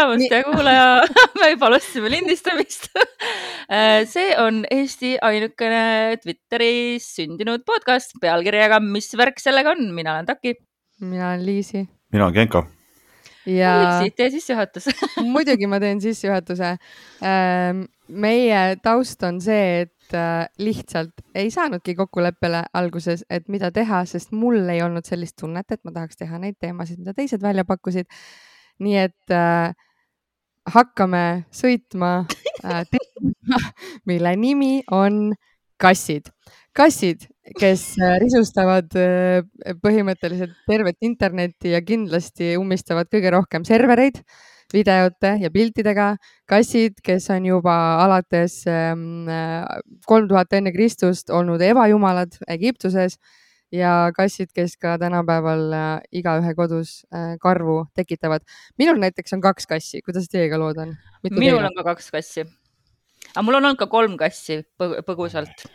tulemast, hea kuulaja me juba alustasime lindistamist see on Eesti ainukene Twitteris sündinud podcast pealkirjaga Mis värk sellega on? mina olen Taki. mina olen Liisi. mina olen Genka. ja. Liisi, tee sissejuhatus muidugi ma teen sissejuhatuse. meie taust on see, et äh, lihtsalt ei saanudki kokkuleppele alguses, et mida teha, sest mul ei olnud sellist tunnet, et ma tahaks teha neid teemasid, mida teised välja pakkusid. nii et äh, hakkame sõitma äh, teema, mille nimi on kassid. kassid, kes äh, risustavad äh, põhimõtteliselt tervet internetti ja kindlasti ummistavad kõige rohkem servereid äh, videote ja piltidega, kassid, kes on juba alates ähm, kolm tuhat enne Kristust olnud ebajumalad Egiptuses ja kassid, kes ka tänapäeval äh, igaühe kodus äh, karvu tekitavad. minul näiteks on kaks kassi, kuidas teiega lood on? minul on ka kaks kassi. aga mul on olnud ka kolm kassi põgusalt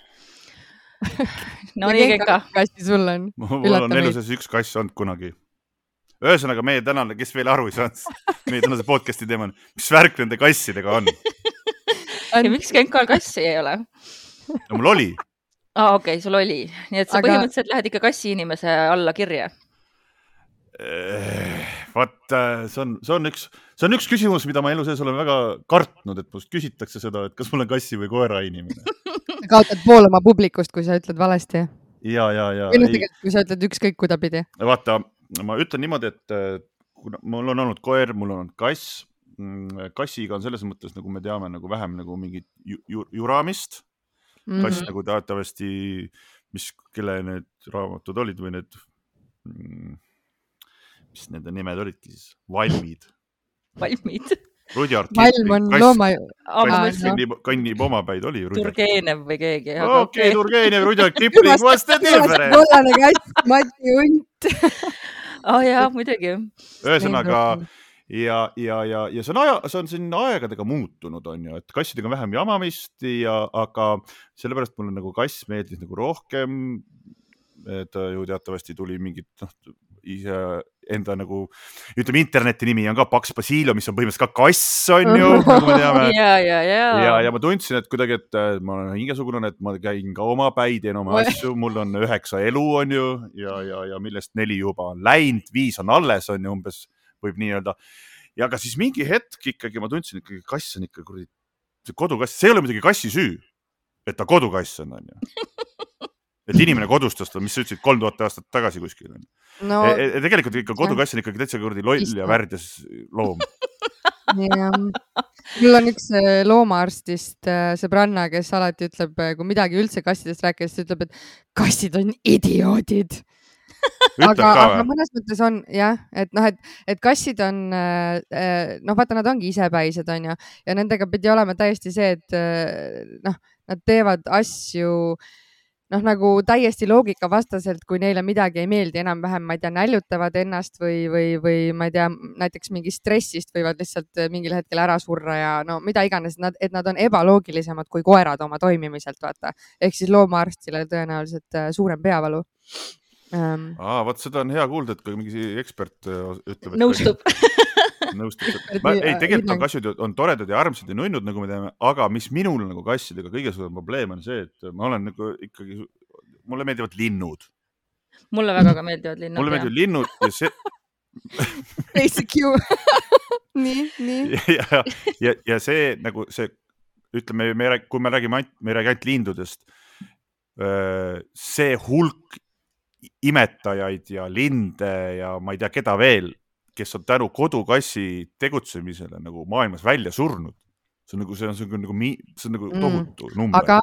no nii, Genka. kassi sul on? mul on elu sees üks kass olnud kunagi ühesõnaga meie tänane, kes veel aru ei saanud, meie tänase podcast'i teema on, mis värk nende kassidega on? ja miks Genkal kassi ei ole? no mul oli. Aa ah,, okei okay,, sul oli, nii et sa Aga... põhimõtteliselt lähed ikka kassi inimese alla kirja eh, vot äh, see on, see on üks, see on üks küsimus, mida ma elu sees olen väga kartnud, et must küsitakse seda, et kas ma olen kassi või koera inimene kaotad pool oma publikust, kui sa ütled valesti. ja, ja, ja. või noh, tegelikult kui sa ütled ükskõik kuidapidi. vaata, ma ütlen niimoodi, et äh, kuna mul on olnud koer, mul on olnud kass. Mm, kassiga on selles mõttes, nagu me teame, nagu vähem nagu mingit ju, ju, juramist. Kass mm -hmm. nagu teatavasti, mis, kelle need raamatud olid või need, mm, mis nende nimed olidki siis, valmid. valmid Rudyard Valm on looma. kass kannib, kannib omapäid, oli ju. Turgenev või keegi. okei okay, Turgenev, Rudyard Kipling, what's the difference? kollane kass, Mati Unt oh jaa, muidugi. ühesõnaga ja, ja, ja, ja see on aja, see on siin aegadega muutunud, on ju, et kassidega on vähem jamamist ja, aga sellepärast mulle nagu kass meeldis nagu rohkem. ta ju teatavasti tuli mingit, noh, ise enda nagu ütleme, interneti nimi on ka Pax Basilio, mis on põhimõtteliselt ka kass, on ju, nagu me teame. ja, ja, ja. ja, ja ma tundsin, et kuidagi, et ma olen hingesugune, et ma käin ka omapäi, teen oma asju, mul on üheksa elu, on ju, ja, ja, ja millest neli juba on läinud, viis on alles, on ju, umbes võib nii öelda. ja aga siis mingi hetk ikkagi ma tundsin ikkagi, kass on ikka kuradi, see kodukass, see ei ole muidugi kassi süü, et ta kodukass on, on ju. Et inimene kodustas ta, mis sa ütlesid, kolm tuhat aastat tagasi kuskil no, e. E tegelikult ikka kodukass on ikkagi täitsa kuradi loll ja värdjas loom. Jah, mul on üks äh, loomaarstist äh, sõbranna, kes alati ütleb, äh, kui midagi üldse kassidest rääkida, siis ta ütleb, et kassid on idioodid aga, aga mõnes mõttes on jah, et noh, et, et kassid on noh, vaata, nad ongi isepäised, onju, ja nendega pidi olema täiesti see, et noh, nad teevad asju äh, noh, nagu täiesti loogikavastaselt, kui neile midagi ei meeldi enam-vähem, ma ei tea, näljutavad ennast või, või, või ma ei tea, näiteks mingist stressist võivad lihtsalt mingil hetkel ära surra ja no mida iganes, nad, et nad on ebaloogilisemad kui koerad oma toimimiselt, vaata. ehk siis loomaarstile tõenäoliselt äh, suurem peavalu um.... aa, vot seda on hea kuulda, et kui mingi ekspert äh, ütleb. nõustub nõustub. ei, tegelikult on kassid on toredad ja armsad ja nunnud, nagu me teame, aga mis minul nagu kassidega kõige suurem probleem on see, et ma olen nagu ikkagi, mulle meeldivad linnud. mulle väga ka meeldivad linnud. mulle meeldivad linnud ja see Basic you nii, nii. ja, ja, ja, ja see nagu see, ütleme, me, kui me räägime, me ei räägi ainult lindudest. see hulk imetajaid ja linde ja ma ei tea, keda veel kes on tänu kodukassi tegutsemisele nagu maailmas välja surnud. see on nagu, see on, see on nagu, see on nagu mm. tohutu mm. number. aga,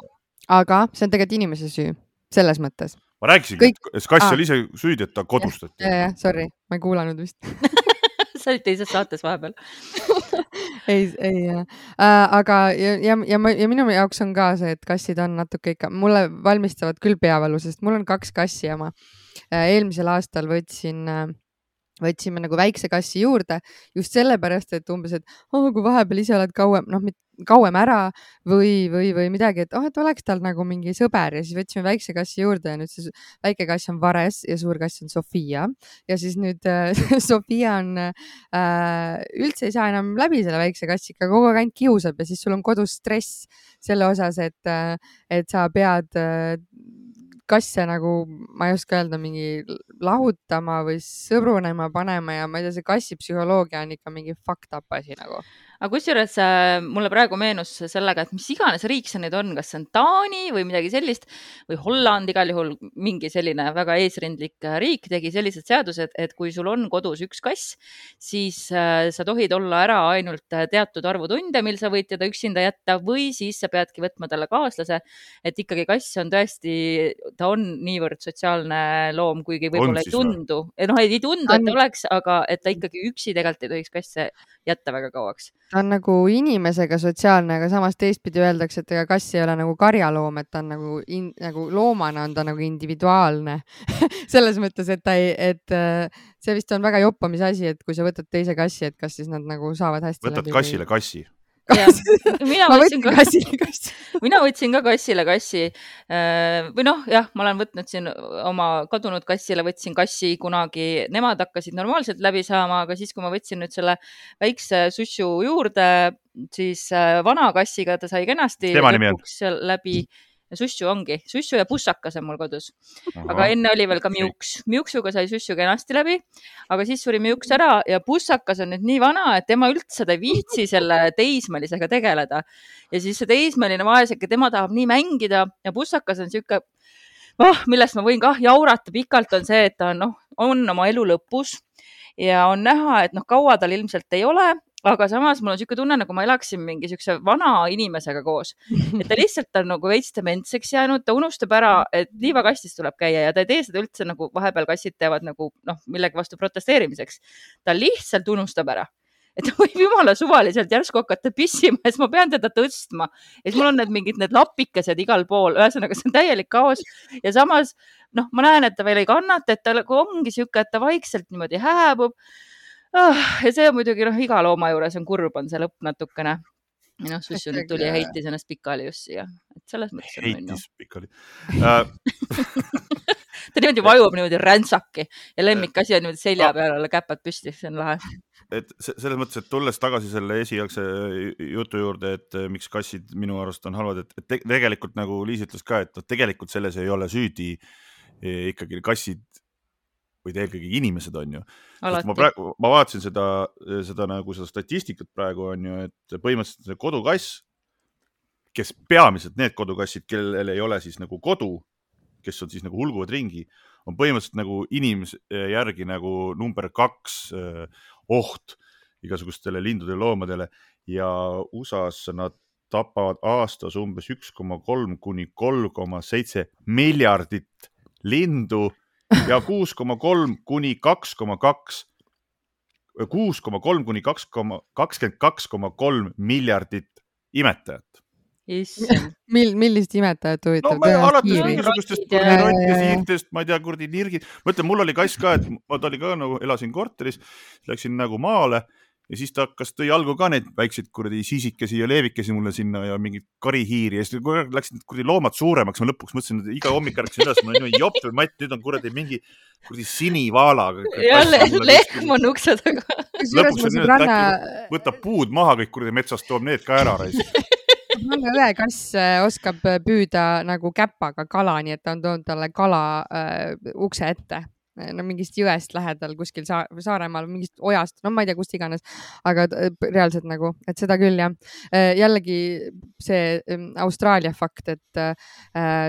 aga see on tegelikult inimese süü, selles mõttes. ma rääkisingi Kõik..., et kass oli ise süüdi, et ta kodustati. ja, ja, sorry, ma ei kuulanud vist sa olid teises saates vahepeal ei, ei äh,, aga ja, ja, ja, ja minu jaoks on ka see, et kassid on natuke ikka, mulle valmistavad küll peavalu, sest mul on kaks kassi ja ma äh, eelmisel aastal võtsin äh, võtsime nagu väikse kassi juurde just sellepärast, et umbes, et oh, kui vahepeal ise oled kauem, noh, kauem ära või, või, või midagi, et oh, et oleks tal nagu mingi sõber. Ja siis võtsime väikse kassi juurde ja nüüd see väike kass on Vares ja suur kass on Sofia. Ja siis nüüd äh, Sofia on äh,, üldse ei saa enam läbi selle väikse kassiga, kogu aeg ainult kiusab ja siis sul on kodus stress selle osas, et, äh, et sa pead äh, kasse nagu, ma ei oska öelda, mingi lahutama või sõbrunema panema ja ma ei tea, see kassipsühholoogia on ikka mingi fucked up asi nagu aga kusjuures äh, mulle praegu meenus sellega, et mis iganes riik see nüüd on, kas see on Taani või midagi sellist või Holland, igal juhul mingi selline väga eesrindlik äh, riik tegi sellised seadused, et kui sul on kodus üks kass, siis äh, sa tohid olla ära ainult teatud arvu tunde, mil sa võid teda üksinda jätta või siis sa peadki võtma talle kaaslase. et ikkagi kass on tõesti, ta on niivõrd sotsiaalne loom, kuigi võib-olla ei tundu, noh, ei tundu, et oleks, aga et ta ikkagi üksi tegelikult ei tohiks kasse jätta väga kauaks ta on nagu inimesega sotsiaalne, aga samas teistpidi öeldakse, et ega kass ei ole nagu karjaloom, et ta on nagu in, nagu loomana on ta nagu individuaalne selles mõttes, et ta ei, et äh, see vist on väga joppamise asi, et kui sa võtad teise kassi, et kas siis nad nagu saavad hästi. võtad läbi kassile või... kassi mina võtsin ka kassile kassi. Mina võtsin ka kassile kassi. Äh, või noh, jah, ma olen võtnud siin oma kadunud kassile, võtsin kassi kunagi, nemad hakkasid normaalselt läbi saama, aga siis, kui ma võtsin nüüd selle väikse sussu juurde, siis äh, vana kassiga ta sai kenasti lõpuks läbi sussu ongi, sussu ja pussakas on mul kodus. aga enne oli veel ka miuks, miuksuga sai sussu kenasti läbi, aga siis suri miuks ära ja pussakas on nüüd nii vana, et tema üldse ei viitsi selle teismelisega tegeleda. ja siis see teismeline vaeseke, tema tahab nii mängida ja pussakas on sihuke oh,, millest ma võin kah jaurata pikalt, on see, et ta on noh, on oma elu lõpus. Ja on näha, et noh, kaua tal ilmselt ei ole, aga samas mul on niisugune tunne, nagu ma elaksin mingi niisuguse vana inimesega koos, et ta lihtsalt on nagu veits dementseks jäänud, ta unustab ära, et liivakastis tuleb käia ja ta ei tee seda üldse nagu vahepeal kassid teevad nagu noh, millegi vastu protesteerimiseks. ta lihtsalt unustab ära. Et ta võib jumala suvaliselt järsku hakata pissima ja siis ma pean teda tõstma. Ja siis mul on need mingid need lapikesed igal pool, ühesõnaga see on täielik kaos. Ja samas noh, ma näen, et ta veel ei kannata, et ta nagu ongi sihuke, et ta vaikselt niimoodi hääbub ja see on muidugi noh, iga looma juures on kurb, on see lõpp natukene. noh, Sussu nüüd tuli ja heitis ennast pikali just siia, et selles mõttes. heitis pikali uh... ta niimoodi vajub niimoodi ränsaki ja lemmikasi on niimoodi selja peal olla, käpad püsti, see on lahe. et selles mõttes, et tulles tagasi selle esialgse jutu juurde, et miks kassid minu arust on halvad, et, et tegelikult nagu Liis ütles ka, et noh, tegelikult selles ei ole süüdi ikkagi kassid või eelkõige inimesed on ju. ma praegu, ma vaatasin seda, seda nagu seda statistikat praegu on ju, et põhimõtteliselt kodukass, kes peamiselt need kodukassid, kellel ei ole siis nagu kodu, kes on siis nagu hulguvad ringi, on põhimõtteliselt nagu inimese järgi nagu number kaks eh, oht igasugustele lindudele, loomadele. Ja USA-s nad tapavad aastas umbes üks koma kolm kuni kolm koma seitse miljardit lindu ja kuus koma kolm kuni kaks koma kaks, kuus koma kolm kuni kaks koma, kakskümmend kaks koma kolm miljardit imetajat. Mil, millist imetajat huvitab? no alates mingisugustest rottesiirtest, ma ei tea, kuradi nirgid, ma ütlen, mul oli kass ka, et ma, ta oli ka nagu, elasin korteris, läksin nagu maale ja siis ta hakkas, tõi algul ka neid väikseid kuradi sisikesi ja leevikesi mulle sinna ja mingeid karihiiri ja siis läksid kuradi loomad suuremaks, ma lõpuks mõtlesin, et iga hommik ärkasin üles, mul on niimoodi jopp, Matt, nüüd on kuradi mingi kuradi sinivaala. jälle lehm on ukse taga. lõpuks on nüüd, et äkki võtab puud maha kõik kuradi metsast, toob need ka ära raisk mul õe kass äh, oskab püüda nagu käpaga kala, nii et ta on toonud talle kala äh, ukse ette no mingist jõest lähedal kuskil Saar Saaremaal, mingist ojast, no ma ei tea, kust iganes, aga reaalselt nagu, et seda küll jah. Eh, jällegi see mm, Austraalia fakt, et äh,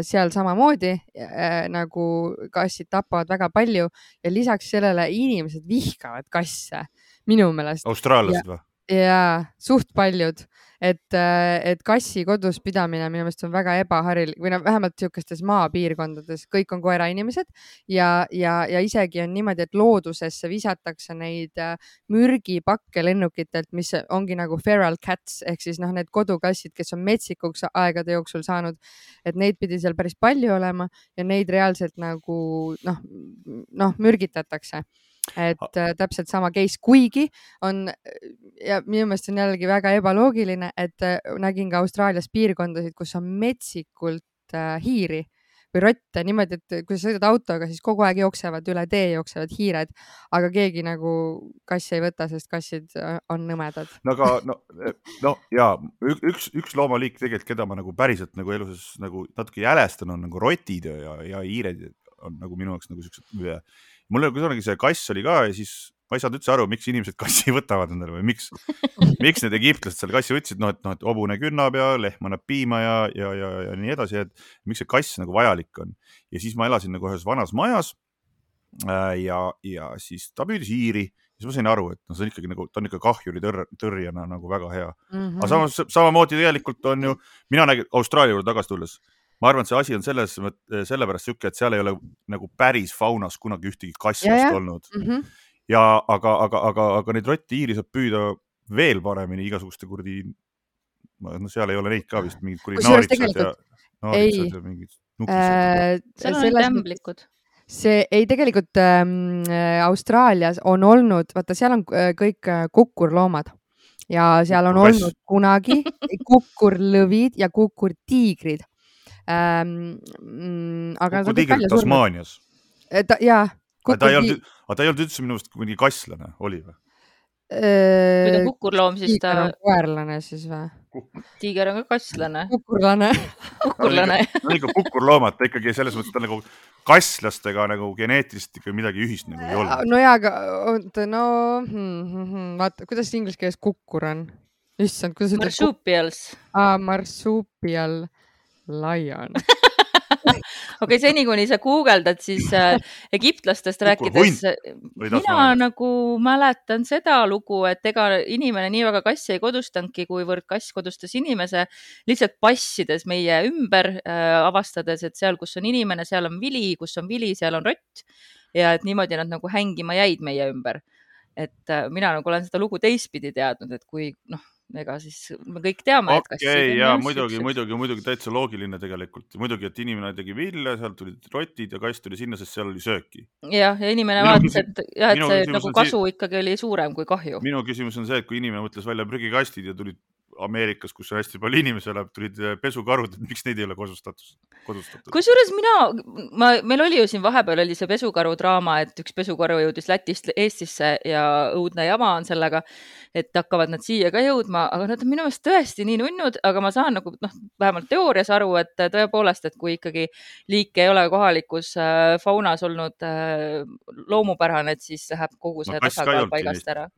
seal samamoodi äh, nagu kassid tapavad väga palju ja lisaks sellele inimesed vihkavad kasse minu meelest. austraallased või? jaa, suht paljud, et, äh, et kassi kodus pidamine minu meelest on väga ebaharilik või no vähemalt niisugustes maapiirkondades, kõik on koerainimesed ja, ja, ja isegi on niimoodi, et loodusesse visatakse neid äh, mürgipakke lennukitelt, mis ongi nagu feral cats ehk siis noh, need kodukassid, kes on metsikuks aegade jooksul saanud, et neid pidi seal päris palju olema ja neid reaalselt nagu noh, noh mürgitatakse et äh, täpselt sama case, kuigi on ja minu meelest on jällegi väga ebaloogiline, et äh, nägin ka Austraalias piirkondasid, kus on metsikult äh, hiiri või rotte niimoodi, et kui sa sõidad autoga, siis kogu aeg jooksevad üle tee, jooksevad hiired, aga keegi nagu kassi ei võta, sest kassid äh, on nõmedad. no aga no, no ja üks, üks loomaliik tegelikult, keda ma nagu päriselt nagu eluses nagu natuke jälestan, on nagu rotid ja, ja hiired on nagu minu jaoks nagu siuksed. Mul kunagi see kass oli ka ja siis ma ei saanud üldse aru, miks inimesed kassi võtavad endale või miks, miks need egiptlased selle kassi võtsid, noh, et noh, et hobune künnab ja lehm annab piima ja, ja, ja, ja nii edasi, et miks see kass nagu vajalik on. ja siis ma elasin nagu ühes vanas majas äh,. ja, ja siis ta püüdis hiiri, siis ma sain aru, et noh, see on ikkagi nagu, ta on ikka kahjuri tõr tõrjena nagu väga hea mm. -hmm. aga samas, samamoodi tegelikult on ju, mina nägin Austraalia juurde tagasi tulles ma arvan, et see asi on selles, sellepärast sihuke, et seal ei ole nagu päris faunas kunagi ühtegi kassi olnud mm. -hmm ja aga, aga, aga, aga neid rotti-iiri saab püüda veel paremini igasuguste kuradi, no seal ei ole neid ka vist mingid kuradi naaritsad ja, naaritsad ja mingid nukised äh,. seal on tämblikud see ei, tegelikult ähm, Austraalias on olnud, vaata, seal on äh, kõik äh, kukurloomad ja seal on Kass. olnud kunagi kukurlõvid ja kukurtiigrid ähm,. Mm, kukurtiigrid Tasmaanias. ta ja aga ta ei olnud, aga ta ei olnud üldse minu arust mingi kasslane, oli või? kui ta on kukurloom, siis ta. koerlane siis või? tiiger on ka kasslane. kukurlane kukurlane no ikka kukurloomad, ta ikkagi selles mõttes ta nagu kasslastega nagu geneetilist ikka midagi ühist nagu ei olnud. no jaa, aga oota, no hmm, hmm, hmm, vaata, kuidas inglise keeles kukkur on? issand, kuidas? Marsupials. aa, marsupial lion okei okay,, seni kuni sa guugeldad, siis äh, egiptlastest rääkides, mina nagu mäletan seda lugu, et ega inimene nii väga kassi ei kodustanudki, kuivõrd kass kodustas inimese lihtsalt passides meie ümber äh,, avastades, et seal, kus on inimene, seal on vili, kus on vili, seal on rott. Ja et niimoodi nad nagu hängima jäid meie ümber. et äh, mina nagu olen seda lugu teistpidi teadnud, et kui noh ega siis me kõik teame okay,. okei ja muidugi, muidugi, muidugi täitsa loogiline tegelikult, muidugi, et inimene tegi vilja, sealt tulid rotid ja kass tuli sinna, sest seal oli sööki. jah, ja inimene vaatas, et jah, et see nagu kasu see... ikkagi oli suurem kui kahju. minu küsimus on see, et kui inimene mõtles välja prügikastid ja tulid Ameerikas, kus on hästi palju inimesi elab, tulid eh, pesukarud, et miks neid ei ole kodustatud, kodustatud? kusjuures mina, ma, meil oli ju siin vahepeal oli see pesukaru draama, et üks pesukaru jõudis Lätist Eestisse ja õudne jama on sellega, et hakkavad nad siia ka jõudma, aga nad on minu meelest tõesti nii nunnud, aga ma saan nagu noh, vähemalt teoorias aru, et tõepoolest, et kui ikkagi liik ei ole kohalikus äh, faunas olnud äh, loomupärane, et siis läheb kogu see no, tasakaal paigast ära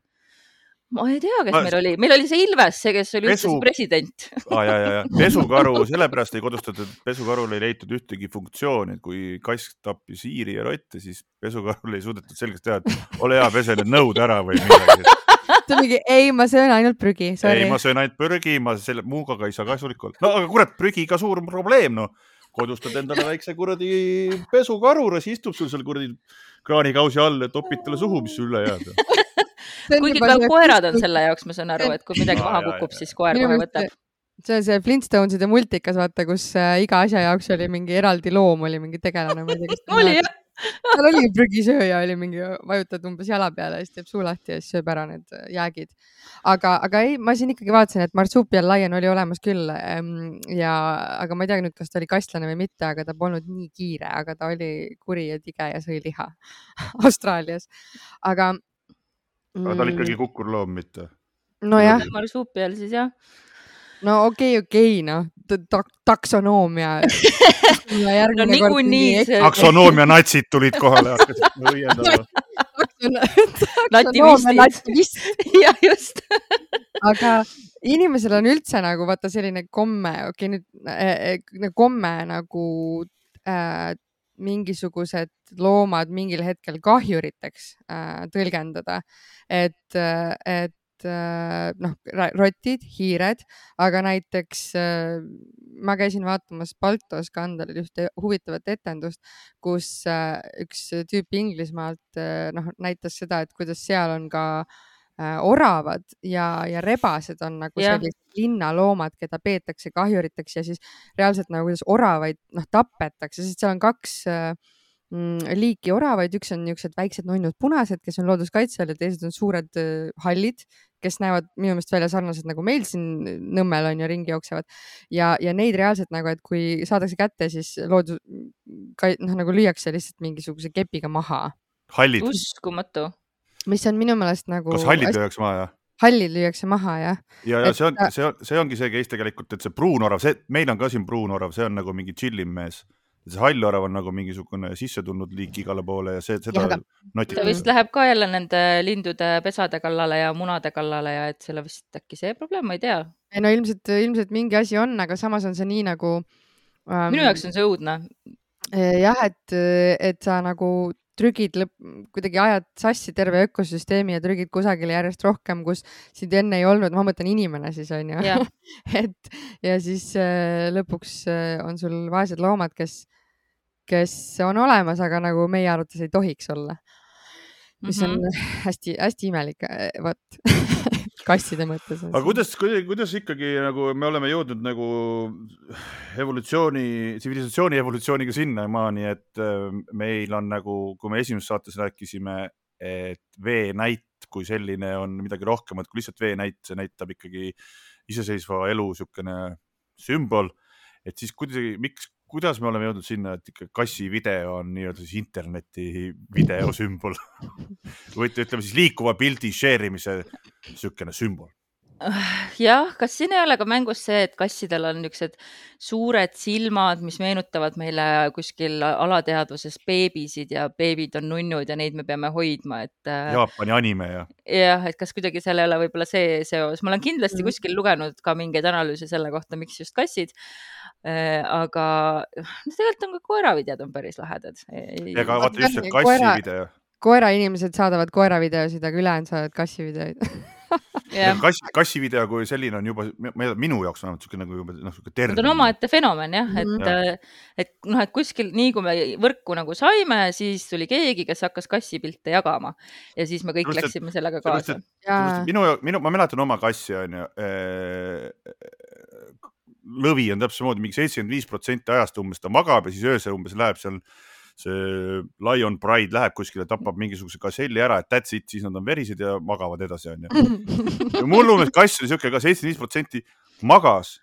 ma ei tea, kes ma... meil oli, meil oli see Ilves, see, kes oli Pesu... üldse president ah,. ja, ja, ja pesukaru, sellepärast ei kodustatud, pesukarul ei leitud ühtegi funktsiooni, et kui kass tappis hiiri ja rotte, siis pesukarul ei suudetud selgeks teha, et ole hea, pese need nõud ära või midagi ta mingi, ei, ma söön ainult prügi. ei, ma söön ainult prügi, ma selle muuga ka ei saa kasulik olla. no aga kurat, prügiga suur probleem, noh. kodustad endale väikse kuradi pesukaru, siis istub sul seal kuradi kraanikausi all ja topid talle suhu, mis sul üle jääb kuigi ka koerad on selle jaoks, ma saan aru, et kui midagi maha kukub, siis koer kohe võtab see on see Flintstoneside multikas, vaata, kus äh, iga asja jaoks oli mingi eraldi loom, oli mingi tegelane, ma ei tea, kas oli jah seal oli prügisööja, oli mingi, vajutad umbes jala peale, siis teeb suu lahti ja siis sööb ära need äh, jäägid. aga, aga ei, ma siin ikkagi vaatasin, et marsupial lion oli olemas küll ähm, ja, aga ma ei tea nüüd, kas ta oli kastlane või mitte, aga ta polnud nii kiire, aga ta oli kuri ja tige ja sõi liha Austraalias. aga aga ta oli ikkagi mm. kukurloom, mitte? nojah. marsupial siis jah. no okei okay,, okei okay,, noh ta, taksonoomia no niikuinii. taksonoomia natsid tulid kohale hakkasid õiendama. nativistid. jah, just aga inimesel on üldse nagu vaata selline komme, okei okay, nüüd äh, komme nagu äh, mingisugused loomad mingil hetkel kahjuriteks äh, tõlgendada. et, et äh, noh, rotid, hiired, aga näiteks äh, ma käisin vaatamas Balto skandalil ühte huvitavat etendust, kus äh, üks tüüp Inglismaalt äh, noh, näitas seda, et kuidas seal on ka äh, Äh, oravad ja, ja rebased on nagu yeah. sellised linnaloomad, keda peetakse kahjuriteks ja siis reaalselt nagu kuidas oravaid noh tapetakse, sest seal on kaks äh, mm, liiki oravaid, üks on niisugused väiksed nunnud punased, kes on looduskaitse all ja teised on suured äh, hallid, kes näevad minu meelest välja sarnased nagu meil siin Nõmmel on ju ringi jooksevad ja, ja neid reaalselt nagu, et kui saadakse kätte, siis loodus, noh nagu lüüakse lihtsalt mingisuguse kepiga maha. hallid. uskumatu. Mis on minu meelest nagu. kas hallid lüüakse maha, jah? hallid lüüakse maha jah. ja, ja et, see on, see on, see ongi see case tegelikult, et see pruunorav, see, meil on ka siin pruunorav, see on nagu mingi chillim mees see hallorav on nagu mingisugune sisse tulnud liik igale poole ja see, seda ja, notitakse. ta vist läheb ka jälle nende lindude pesade kallale ja munade kallale ja et selle vist äkki see probleem, ma ei tea. ei no ilmselt, ilmselt mingi asi on, aga samas on see nii nagu ähm,. minu jaoks on see õudne. jah, et, et sa nagu trügid lõpp, kuidagi ajad sassi terve ökosüsteemi ja trügid kusagile järjest rohkem, kus sind enne ei olnud, ma mõtlen inimene siis on ju et ja siis äh, lõpuks äh, on sul vaesed loomad, kes kes on olemas, aga nagu meie arvates ei tohiks olla. mis mm -hmm. on hästi-hästi imelik, äh, vot kasside mõttes. aga kuidas, kuidas ikkagi nagu me oleme jõudnud nagu evolutsiooni, tsivilisatsiooni evolutsiooniga sinnamaani, et äh, meil on nagu, kui me esimeses saates rääkisime, et veenäit kui selline on midagi rohkemat kui lihtsalt veenäit, see näitab ikkagi iseseisva elu niisugune sümbol, et siis kuidagi, miks, kuidas me oleme jõudnud sinna, et ikka kassi video on nii-öelda siis interneti videosümbol või ütleme siis liikuva pildi share imise niisugune sümbol? jah, kas siin ei ole ka mängus see, et kassidel on niisugused suured silmad, mis meenutavad meile kuskil alateadvuses beebisid ja beebid on nunnud ja neid me peame hoidma, et. Äh, Jaapani anime ja. jah, et kas kuidagi seal ei ole võib-olla see seos, ma olen kindlasti mm. kuskil lugenud ka mingeid analüüse selle kohta, miks just kassid Äh, aga tegelikult on ka koeravideod on päris lahedad. ega vaata just see kassi video. koerainimesed saadavad koeravideosid, aga ülejäänud saadavad kassivideoid kass, kassivideo kui selline on juba, minu jaoks vähemalt niisugune nagu juba noh, niisugune termin. ta on omaette fenomen jah, et mm, -hmm. et noh, et kuskil nii kui me võrku nagu saime, siis tuli keegi, kes hakkas kassipilte jagama ja siis me kõik Just, läksime sellega kaasa. minu, minu, ma mäletan oma kassi onju lõvi on täpselt samamoodi, mingi seitsekümmend viis protsenti ajast umbes ta magab ja siis öösel umbes läheb seal see Lion Pride läheb kuskile, tapab mingisuguse gaselli ära, et that's it, siis nad on verised ja magavad edasi, onju. mul umbes kass oli siuke ka seitsekümmend viis protsenti magas,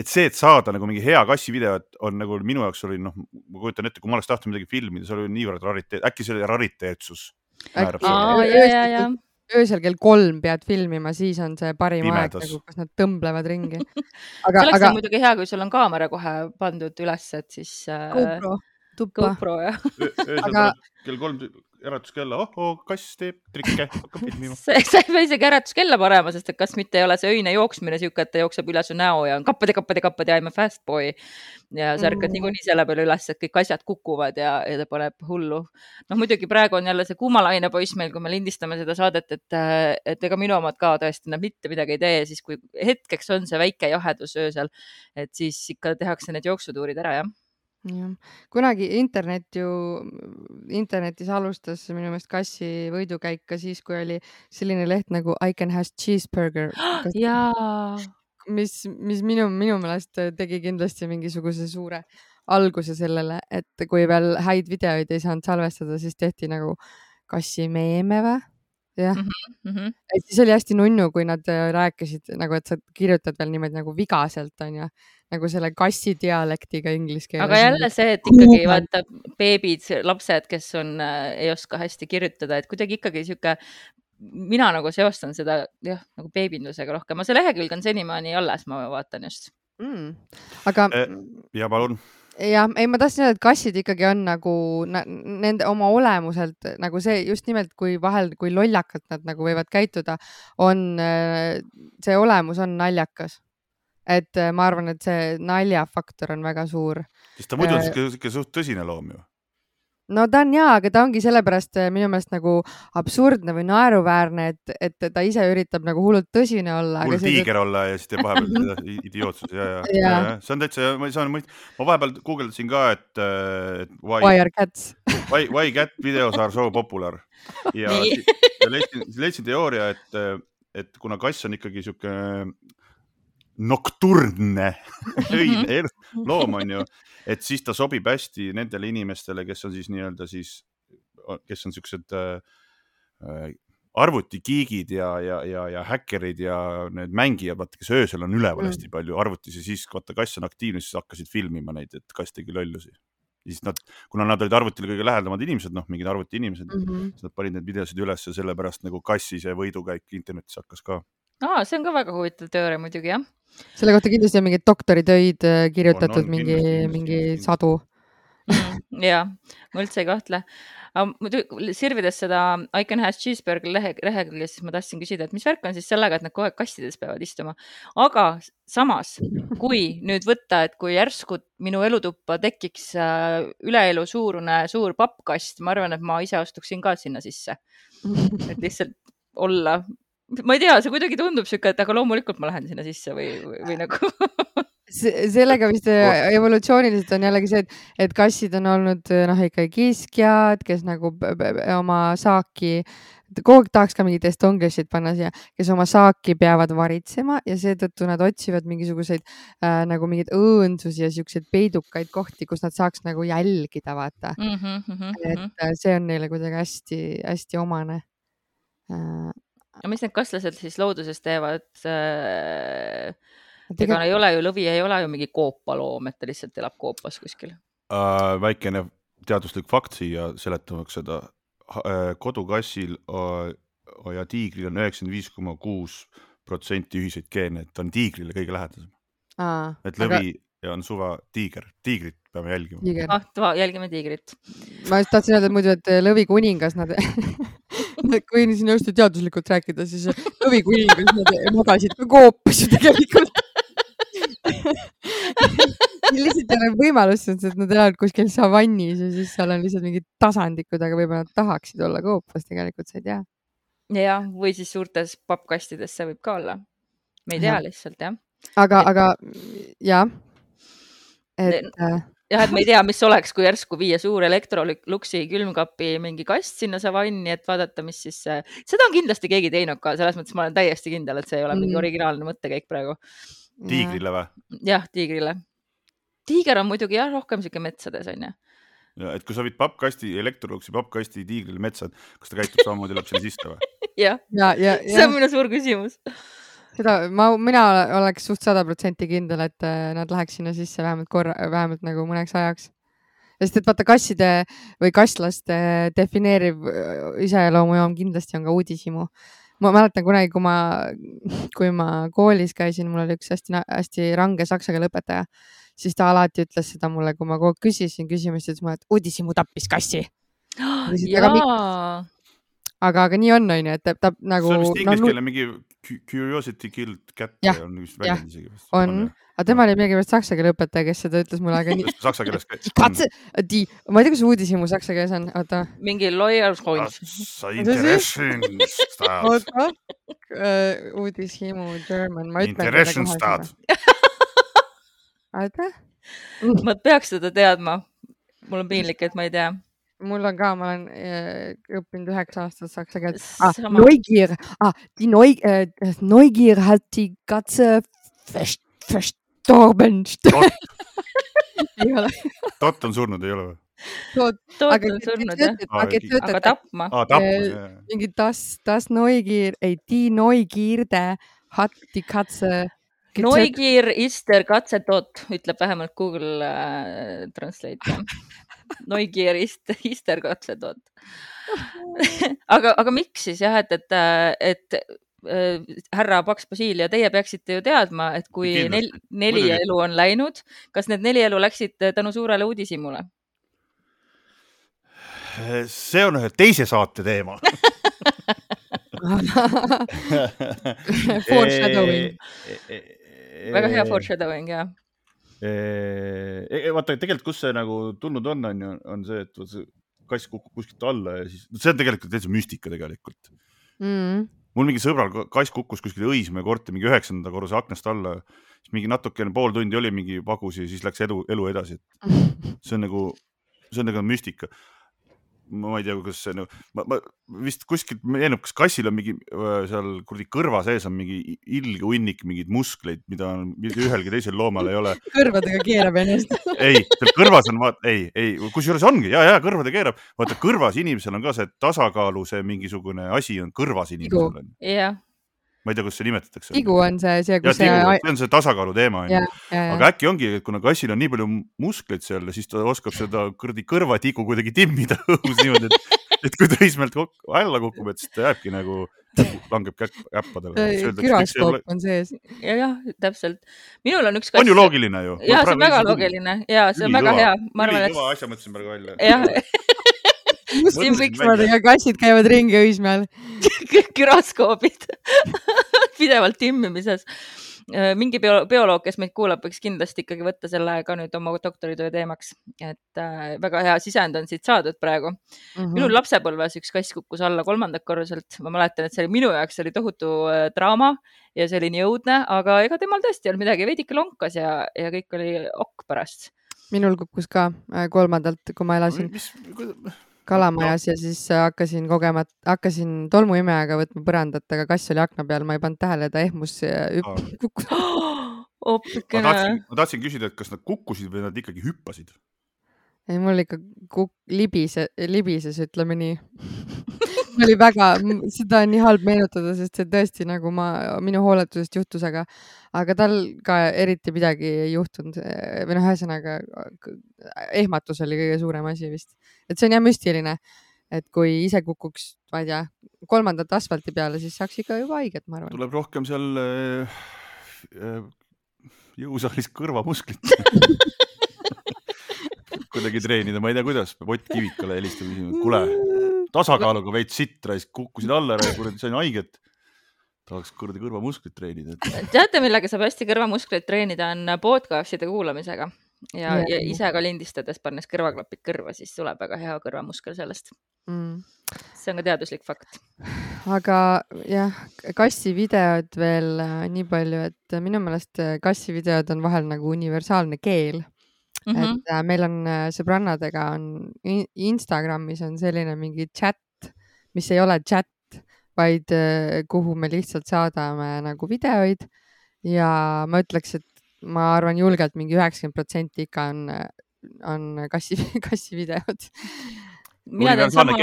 et see, et saada nagu mingi hea kassivideot on nagu minu jaoks oli noh, ma kujutan ette, kui ma oleks tahtnud midagi filmida, see oli niivõrd rariteet, äkki see oli rariteetsus. öösel kell kolm pead filmima, siis on see parim Pimedas. aeg nagu, kus nad tõmblevad ringi. aga, see oleks aga... muidugi hea, kui sul on kaamera kohe pandud üles, et siis äh.... GoPro tuppa. GoPro jah. aga... kell kolm äratuskella, ohoo, kass teeb trikke, hakkab filmima. sa ei pea isegi äratuskella panema, sest et kas mitte ei ole see öine jooksmine sihuke, et ta jookseb üle su näo ja on kappad ja kappad ja kappad ja I m a fast boy. ja sa ärkad mm. niikuinii selle peale üles, et kõik asjad kukuvad ja, ja ta paneb hullu. noh, muidugi praegu on jälle see kuumalaine poiss meil, kui me lindistame seda saadet, et, et ega minu omad ka tõesti, nad mitte midagi ei tee, siis kui hetkeks on see väike jahedus öösel, et siis ikka tehakse need jooksutuurid ära, jah jah, kunagi internet ju, internetis alustas minu meelest kassi võidukäik ka siis, kui oli selline leht nagu I can have cheeseburger. jaa. mis, mis minu, minu meelest tegi kindlasti mingisuguse suure alguse sellele, et kui veel häid videoid ei saanud salvestada, siis tehti nagu kassi meeme või? Jah mm -hmm., et siis oli hästi nunnu, kui nad rääkisid nagu, et sa kirjutad veel niimoodi nagu vigaselt onju nagu selle kassi dialektiga inglise keeles. aga jälle see, et ikkagi vaata beebid, lapsed, kes on äh,, ei oska hästi kirjutada, et kuidagi ikkagi sihuke, mina nagu seostan seda jah, nagu beebindusega rohkem, see lehekülg on senimaani alles, ma vaatan just mm.. aga eh,. ja palun jah, ei, ma tahtsin öelda, et kassid ikkagi on nagu nende oma olemuselt nagu see just nimelt, kui vahel, kui lollakalt nad nagu võivad käituda, on äh, see olemus on naljakas et äh, ma arvan, et see naljafaktor on väga suur. sest ta muidu on äh, sihuke suht tõsine loom ju. No ta on jaa, aga ta ongi sellepärast äh, minu meelest nagu absurdne või naeruväärne, et, et ta ise üritab nagu hullult tõsine olla. hull tiiger see... olla ja siis teeb vahepeal idiootsusi ja, ja, ja, ja, see on täitsa, ma mõist-, ma vahepeal guugeldasin ka, et, et why, why are cats. Why, why cat videos are so popular. Ja, ja leidsin, leidsin teooria, et, et kuna kass on ikkagi sihuke nokturne öine loom on ju, et siis ta sobib hästi nendele inimestele, kes on siis nii-öelda siis, kes on siuksed äh, arvutikiigid ja, ja, ja, ja häkkerid ja need mängijad, vaata, kes öösel on üleval mm. hästi palju arvutis ja siis vaata kass on aktiivne, siis hakkasid filmima neid, et kass tegi lollusi ja siis nad, kuna nad olid arvutile kõige lähedamad inimesed, noh, mingid arvutiinimesed mm, -hmm. siis nad panid neid videosid üles ja sellepärast nagu kassi see võidukäik internetis hakkas ka. aa, see on ka väga huvitav teooria muidugi, jah. Selle kohta kindlasti on mingeid doktoritöid äh, kirjutatud, mingi, mingi sadu mm, jah, ma üldse ei kahtle muidu sirvides seda I can have cheeseburger lehe, lehekülge, siis ma tahtsin küsida, et mis värk on siis sellega, et nad kogu aeg kastides peavad istuma. aga samas, kui nüüd võtta, et kui järsku minu elutuppa tekiks äh, üleelu suurune suur pappkast, ma arvan, et ma ise astuksin ka sinna sisse. et lihtsalt olla ma ei tea, see kuidagi tundub sihuke, et aga loomulikult ma lähen sinna sisse või, või, või nagu sellega vist äh, evolutsiooniliselt on jällegi see, et, et kassid on olnud äh, noh, ikkagi kiskjad, kes nagu oma saaki, kogu aeg tahaks ka mingit estonglisit panna siia, kes oma saaki peavad varitsema ja seetõttu nad otsivad mingisuguseid äh, nagu mingeid õõnsusi ja siukseid peidukaid kohti, kus nad saaks nagu jälgida, vaata mm. -hmm, mm -hmm. et mhm. äh, see on neile kuidagi hästi-hästi omane äh,. Aga mis need kaslased siis looduses teevad äh,? ega ei ole ju, lõvi ei ole ju mingi koopaloom, et ta lihtsalt elab koopas kuskil uh,. väikene teaduslik fakt siia seletamaks seda uh,. kodukassil uh, ja tiigril on üheksakümmend viis koma kuus protsenti ühiseid geene, et ta on tiigrile kõige lähedasem. et lõvi aga... on suva tiiger, tiigrit peame jälgima. ah, jälgime tiigrit. ma just tahtsin öelda muidu, et lõvi kuningas nad kui siin hästi teaduslikult rääkida, siis lõvi kuningas nad magasid ka koopas ju tegelikult lihtsalt ei ole võimalust, sest nad elavad kuskil savannis ja siis seal on lihtsalt mingid tasandikud, aga võib-olla nad tahaksid olla koopas, tegelikult sa ei tea. jah, või siis suurtes pappkastides, see võib ka olla. me ei tea ja. lihtsalt jah. aga et..., aga jah. et äh, jah, et me ei tea, mis oleks, kui järsku viia suur Electroluxi külmkapi mingi kast sinna savanni, et vaadata, mis siis, seda on kindlasti keegi teinud ka, selles mõttes ma olen täiesti kindel, et see ei ole mingi mm. originaalne mõttekäik praegu tiigrile või? jah, tiigrile. tiiger on muidugi jah, rohkem sihuke metsades onju. ja et kui sa viid pappkasti, Electroluxi pappkasti tiigrile metsa, kas ta käitub samamoodi, läheb sinna sisse või? jah ja, ja, ja, see on minu suur küsimus seda ma, mina oleks suht sada protsenti kindel, et äh, nad läheks sinna sisse vähemalt korra, vähemalt nagu mõneks ajaks. sest et vaata kasside või kasslaste defineeriv äh, iseloomujoon kindlasti on ka uudishimu ma mäletan kunagi, kui ma, kui ma koolis käisin, mul oli üks hästi-hästi range saksa keele õpetaja, siis ta alati ütles seda mulle, kui ma kogu aeg küsisin küsimusi, ütles mulle, et uudishimu tappis kassi. jaa aga, aga nii on, onju, et ta, ta nagu. see on vist inglise keele mingi curiosity killed cat on vist väljend isegi. on, aga tema oli millegipärast saksa keele õpetaja, kes seda ütles mulle, aga nii. Saksa keeles ka. katse, di, ma ei tea, kas uudishimu saksa keeles on, oota. mingi lawyer point. oota uh,, uudishimu German, ma ütlen. Oota. ma peaks seda teadma. mul on piinlik, et ma ei tea mul on ka, ma olen äh, õppinud üheksa aastat saksa keelt ah,. Neugier ah,, die Neu, äh, Neugier hat die Katze verstorben. ei ole. Tott on surnud, ei ole või? Toot, toot on surnud jah, aga tapma ah,. tapma, mingi das, das Neugier, ei, die Neugierde hat die Katze Neugier ist der Katzetot, ütleb vähemalt Google äh, Translate Neugier ist, ist der Katzetot aga, aga miks siis jah, et, et, et äh, härra Paks Basilia, teie peaksite ju teadma, et kui nel, neli Mõdugi. elu on läinud, kas need neli elu läksid tänu suurele uudishimule? see on ühe teise saate teema Foreshadowing väga hea foreshadowing jah. E, e, vaata, tegelikult, kust see nagu tulnud on, on ju, on see, et see kass kukub kuskilt alla ja siis, see on tegelikult täitsa müstika tegelikult. Mm.. mul mingi sõbral kass kukkus kuskil Õismäe korteri mingi üheksanda korruse aknast alla, siis mingi natukene pool tundi oli mingi pagus ja siis läks elu, elu edasi, et see on nagu, see on nagu müstika ma ei tea, kas see no, ma, ma vist kuskilt meenub, kas kassil on mingi seal kuradi kõrva sees on mingi ilge hunnik mingeid muskleid, mida on, mida ühelgi teisel loomal ei ole. kõrvadega keerab ennast ei, seal kõrvas on ei, ei, kusjuures ongi ja, ja kõrvadega keerab, vaata kõrvas inimesel on ka see tasakaalu, see mingisugune asi on kõrvas inimesel. jah ma ei tea, kuidas see nimetatakse. tigu on see, see, kus see. see on see tasakaalu teema onju. aga äkki ongi, et kuna kassil on nii palju muskleid seal, siis ta oskab seda kuradi kõrvatigu kuidagi timmida õhus niimoodi, et, et kui ta eesmärk alla kukub, et siis ta jääbki nagu, langeb käppadele. küraskoop on sees. ja, jah, täpselt. minul on üks kass. on ju loogiline ju. ja see on väga loogiline ja see on väga hea. ma arvan, et. asja mõtlesin praegu välja. jah Muslim piksmadega kassid käivad ringi Õismäel küraskoobid pidevalt timmimises. Äh, mingi bio, bioloog, kes meid kuulab, võiks kindlasti ikkagi võtta selle ka nüüd oma doktoritöö teemaks, et äh, väga hea sisend on siit saadud praegu mm. -hmm. minul lapsepõlves üks kass kukkus alla kolmandalt korruselt, ma mäletan, et see oli minu jaoks oli tohutu äh, draama ja see oli nii õudne, aga ega temal tõesti ei olnud midagi, veidike lonkas ja, ja kõik oli ok pärast. minul kukkus ka äh, kolmandalt, kui ma elasin. mis, kalamajas no. ja siis äh, hakkasin kogema, hakkasin tolmuimejaga võtma põrandat, aga kass oli akna peal, ma ei pannud tähele, ta ehmus hüpp-, kukkus hoopikene. ma tahtsin, ma tahtsin küsida, et kas nad kukkusid või nad ikkagi hüppasid? ei, mul ikka kuk-, libise, libises, ütleme nii oli väga, seda on nii halb meenutada, sest see tõesti nagu ma, minu hooletusest juhtus, aga, aga tal ka eriti midagi ei juhtunud või noh, ühesõnaga ehmatus oli kõige suurem asi vist, et see on jah müstiline, et kui ise kukuks, ma ei tea, kolmandat asfalti peale, siis saaks ikka juba haiget, ma arvan. tuleb rohkem seal äh, äh jõusaalis kõrvamusklit kuidagi treenida, ma ei tea, kuidas, Ott Kivikale helistab, kuule tasakaaluga veits sitt raisk, kukkusin alla ja kuradi sain haiget. tahaks kuradi kõrvamusklit treenida et.... teate, millega saab hästi kõrvamusklit treenida, on podcast'ide kuulamisega ja, ja ise ka lindistades, pannes kõrvaklapid kõrva, siis tuleb väga hea kõrvamuskel sellest mm.. see on ka teaduslik fakt. aga jah, kassivideod veel äh, nii palju, et minu meelest äh, kassivideod on vahel nagu universaalne keel mm. -hmm. et äh, meil on äh, sõbrannadega on Instagramis on selline mingi chat, mis ei ole chat, vaid kuhu me lihtsalt saadame nagu videoid ja ma ütleks, et ma arvan julgelt mingi üheksakümmend protsenti ikka on, on kassi, kassivideod. mina teen sama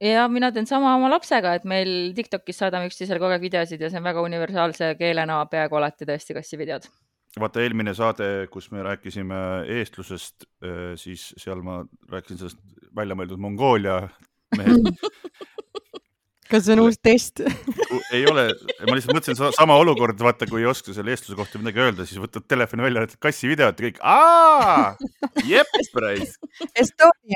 ja mina teen sama oma lapsega, et meil Tiktokis saadame üksteisele kogu aeg videosid ja see on väga universaalse keelena peaaegu alati tõesti kassivideod. Vaata eelmine saade, kus me rääkisime eestlusest, äh, siis seal ma rääkisin sellest väljamõeldud Mongoolia mehest kas see on uus test? Ei ole, ma lihtsalt mõtlesin sama olukord, vaata, kui ei oska selle eestluse kohta midagi öelda, siis võtad telefoni välja, ütled kassi videot ja kõik, aa, jep, raisk.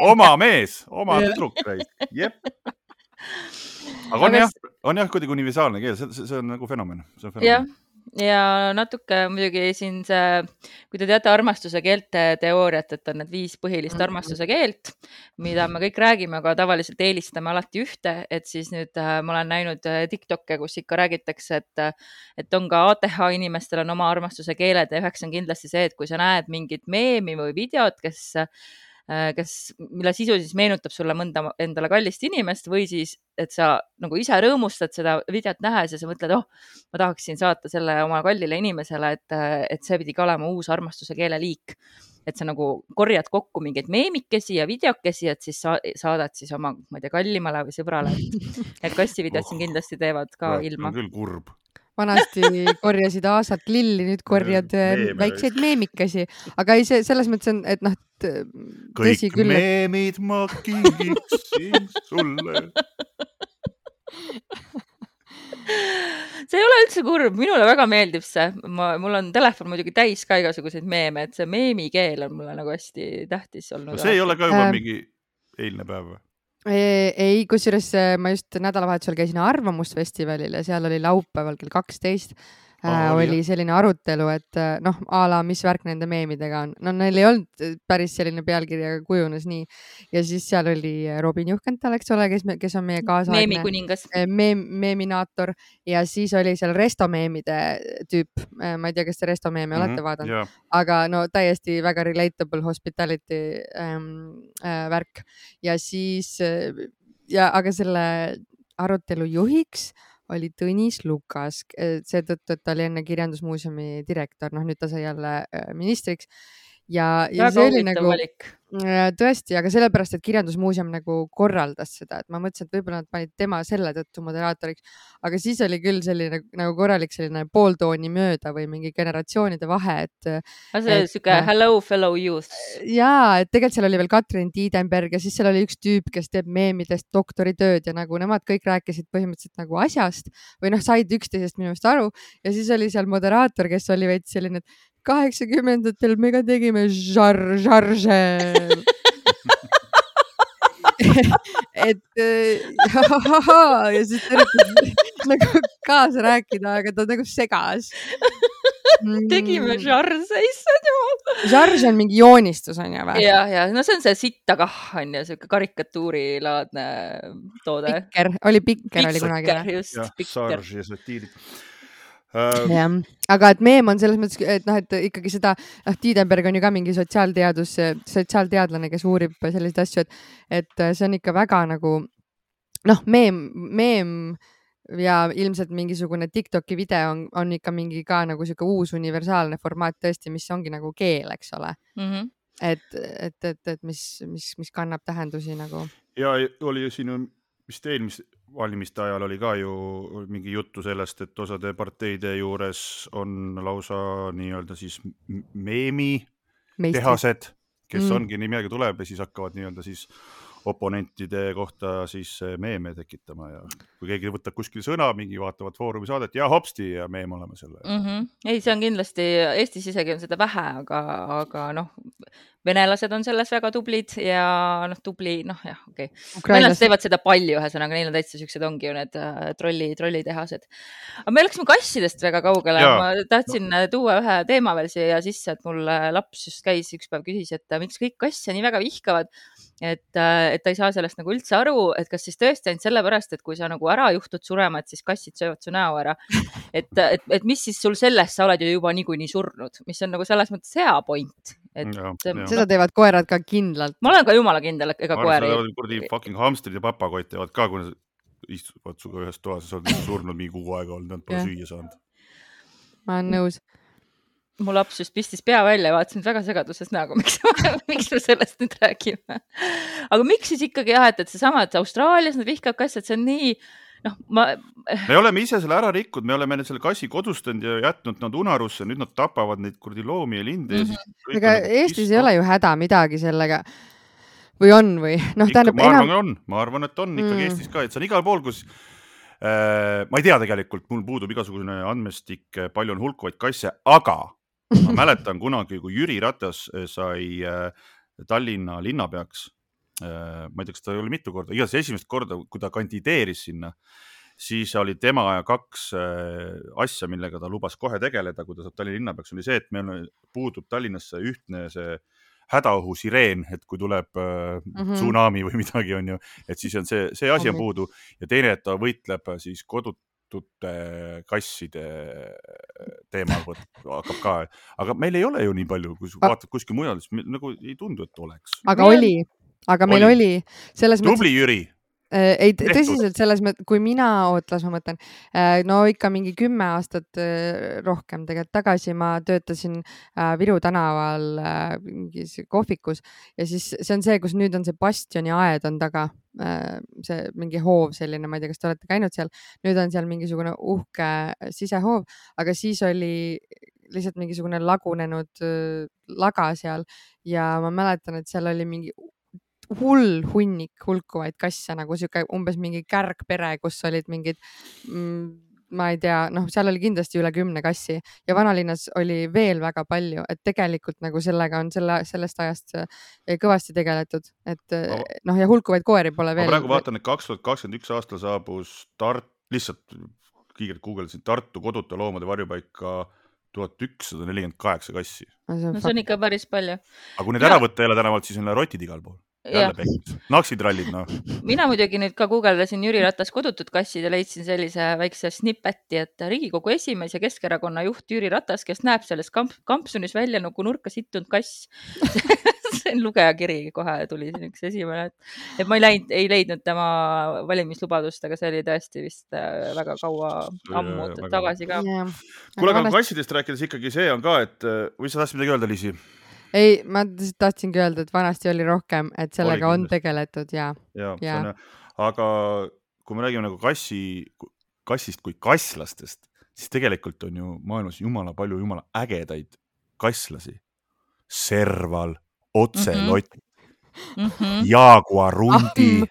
oma mees, oma tüdruk, raisk, jep. aga on jah, on jah kuidagi universaalne keel, see, see on nagu fenomen, fenomen ja natuke muidugi siin see, kui te teate armastuse keelte teooriat, et on need viis põhilist mm. armastuse keelt, mida me kõik räägime, aga tavaliselt eelistame alati ühte, et siis nüüd äh, ma olen näinud äh, Tiktok'e, kus ikka räägitakse, et, et on ka ATH inimestel on oma armastuse keeled ja üheks on kindlasti see, et kui sa näed mingit meemi või videot, kes Äh, kes, mille sisu siis meenutab sulle mõnda endale kallist inimest või siis, et sa nagu ise rõõmustad seda videot nähes ja sa mõtled, oh, ma tahaksin saata selle oma kallile inimesele, et, et see pidi ka olema uus armastuse keeleliik. et sa nagu korjad kokku mingeid meemikesi ja videokesi, et siis sa, saadad siis oma, ma ei tea, kallimale või sõbrale, et, kassivideod oh, siin kindlasti teevad ka ilma. küll kurb vanasti korjasid aasalt lilli, nüüd korjad Meeme. Äh, väikseid meemikesi, aga ei, see selles mõttes on, et noh. kõik küll, meemid et... ma kingiksin sulle see ei ole üldse kurb, minule väga meeldib see, ma, mul on telefon muidugi täis ka igasuguseid meeme, et see meemikeel on mulle nagu hästi tähtis olnud. see ei ole ka juba äh... mingi eilne päev või? Ei, kusjuures äh, ma just nädalavahetusel käisin Arvamusfestivalil ja seal oli laupäeval kell kaksteist äh, oli selline arutelu, et äh, noh, a la mis värk nende meemidega on. no neil ei olnud äh, päris selline pealkiri, aga kujunes nii. ja siis seal oli Robin Juhkental, eks ole, kes, kes on meie kaasaegne meemikuningas meem,, meeminaator ja siis oli seal Resto meemide tüüp. ma ei tea, kas te Resto meeme mm -hmm, olete vaadanud yeah., aga no täiesti väga relatable hospitality ähm, äh, värk ja siis ja aga selle arutelu juhiks oli Tõnis Lukas, seetõttu, et ta oli enne Kirjandusmuuseumi direktor, noh nüüd ta sai jälle äh, ministriks ja, ja see oli nagu valik. Äh, tõesti, aga sellepärast, et Kirjandusmuuseum nagu korraldas seda, et ma mõtlesin, et võib-olla nad panid tema selle tõttu moderaatoriks, aga siis oli küll selline nagu korralik selline pooltooni mööda või mingi generatsioonide vahe, et. see on sihuke hello fellow youth. ja, et tegelikult seal oli veel Katrin Tiidenberg ja siis seal oli üks tüüp, kes teeb meemidest doktoritööd ja nagu nemad kõik rääkisid põhimõtteliselt nagu asjast või noh, said üksteisest minu meelest aru ja siis oli seal moderaator, kes oli veits selline, et kaheksakümnendatel me ka tegime žar-, žarže et ja siis ta üritas nagu kaasa rääkida, aga ta nagu segas tegime mm. žarse, issand jumal. žarž on mingi joonistus on ju või? ja, ja no see on see sitta kah on ju siuke karikatuurilaadne toode. pikker, oli pikker oli kunagi. just, pikker. žarž ja satiirid Uh, jah, aga et meem on selles mõttes, et noh, et ikkagi seda, noh, Tiidenberg on ju ka mingi sotsiaalteadus, sotsiaalteadlane, kes uurib selliseid asju, et, et see on ikka väga nagu noh, meem, meem ja ilmselt mingisugune Tiktoki video on, on ikka mingi ka nagu sihuke uus universaalne formaat tõesti, mis ongi nagu keel, eks ole mm. -hmm. et, et, et, et mis, mis, mis kannab tähendusi nagu. ja oli ju siin vist eelmise valimiste ajal oli ka ju mingi juttu sellest, et osade parteide juures on lausa nii-öelda siis meemitehased, kes mm. ongi nii millalgi tuleb ja siis hakkavad nii-öelda siis oponentide kohta siis meeme tekitama ja kui keegi võtab kuskil sõna, mingi vaatavad Foorumi saadet ja hopsti ja meem oleme selle mm. -hmm. ei, see on kindlasti, Eestis isegi on seda vähe, aga, aga noh, venelased on selles väga tublid ja noh, tubli, noh jah, okei okay.. venelased teevad seda palju, ühesõnaga neil on täitsa siuksed, ongi ju need äh, trolli, trollitehased. aga me läksime kassidest väga kaugele, ma tahtsin äh, tuua ühe teema veel siia sisse, et mul äh, laps just käis üks päev, küsis, et miks kõik kasse nii väga vihkavad. Et, et ta ei saa sellest nagu üldse aru, et kas siis tõesti ainult sellepärast, et kui sa nagu ära juhtud surema, et siis kassid söövad su näo ära. et, et, et mis siis sul sellest, sa oled ju juba niikuinii surnud, mis on nagu selles mõttes hea point et ja, ja. seda teevad koerad ka kindlalt. ma olen ka jumala kindel, et ega koer ei. kuradi fucking hamstrid ja papagott teevad ka, kui nad istuvad sinuga ühes toas ja sa oled surnud mingi kuu aega olnud, nad pole süüa saanud. ma olen nõus mu laps just pistis pea välja ja vaatas mind väga segaduses näoga, miks, miks me sellest nüüd räägime. aga miks siis ikkagi jah, et, et seesama, et Austraalias nad vihkavad kasse, et see on nii noh, ma. me oleme ise selle ära rikkunud, me oleme selle kassi kodustanud ja jätnud nad unarusse, nüüd nad tapavad neid kuradi loomi ja linde mm. -hmm. ega Eestis ei ole ju häda midagi sellega või on või noh, tähendab. ma arvan enam..., on, ma arvan, et on ikkagi mm. Eestis ka, et see on igal pool, kus äh, ma ei tea tegelikult, mul puudub igasugune andmestik, palju on hulkuvaid kasse, aga ma mäletan kunagi, kui Jüri Ratas sai äh, Tallinna linnapeaks Äh, ma ei tea, kas ta oli mitu korda, igatahes esimest korda, kui ta kandideeris sinna, siis oli tema ja kaks asja, millega ta lubas kohe tegeleda, kui ta saab Tallinna linnapeaks, oli see, et meil puudub Tallinnasse ühtne see hädaohusireen, et kui tuleb mm -hmm. tsunami või midagi, on ju, et siis on see, see asi on puudu ja teine, et ta võitleb siis kodutute kasside teemal hakkab ka, aga meil ei ole ju nii palju, kui sa vaatad kuskil mujal, siis nagu ei tundu, et oleks. aga oli, aga meil oli, oli selles mõttes. tubli Jüri äh, ei, tõsiselt selles mõttes, kui mina, oot, las ma mõtlen, äh, no ikka mingi kümme aastat äh, rohkem tegelikult tagasi ma töötasin Viru tänaval mingis kohvikus ja siis see on see, kus nüüd on see bastioni aed on taga. see mingi hoov selline, ma ei tea, kas te olete käinud seal, nüüd on seal mingisugune uhke sisehoov, aga siis oli lihtsalt mingisugune lagunenud laga seal ja ma mäletan, et seal oli mingi hull hunnik hulkuvaid kasse nagu sihuke umbes mingi kärgpere, kus olid mingid mm, ma ei tea, noh, seal oli kindlasti üle kümne kassi ja vanalinnas oli veel väga palju, et tegelikult nagu sellega on selle, sellest ajast eh, kõvasti tegeletud, et ma... noh, ja hulkuvaid koeri pole veel. ma praegu vaatan, et kaks tuhat kakskümmend üks aastal saabus Tart-, lihtsalt kiirelt guugeldasin Tartu koduta loomade varjupaika tuhat ükssada nelikümmend kaheksa kassi. no see on ikka päris palju. aga kui need Ja- ära võtta jälle tänavalt, siis on rotid igal pool. jälle, pekkis. naksitrallid, noh. mina muidugi nüüd ka guugeldasin Jüri Ratas kodutut kassid ja leidsin sellise väikse snippeti, et Riigikogu esimees ja Keskerakonna juht Jüri Ratas, kes näeb selles kamp kampsunis välja nagu nurka sittunud kass. see on lugejakiri, kohe tuli siin üks esimene, et, et ma ei läinud, ei leidnud tema valimislubadust, aga see oli tõesti vist äh, väga kaua ammu väga- tagasi ka. Kuule, aga kassidest rääkides ikkagi see on ka, et äh, või sa tahtsid midagi öelda, Liisi? ei, ma tahtsingi öelda, et vanasti oli rohkem, et sellega Oli on tegeletud ja ja, on, aga kui me räägime nagu kassi, kassist kui kasslastest, siis tegelikult on ju maailmas jumala palju jumala ägedaid kasslasi. Serval, Ocelot mm, Mm -hmm. Jaguar, Rundi Ahm..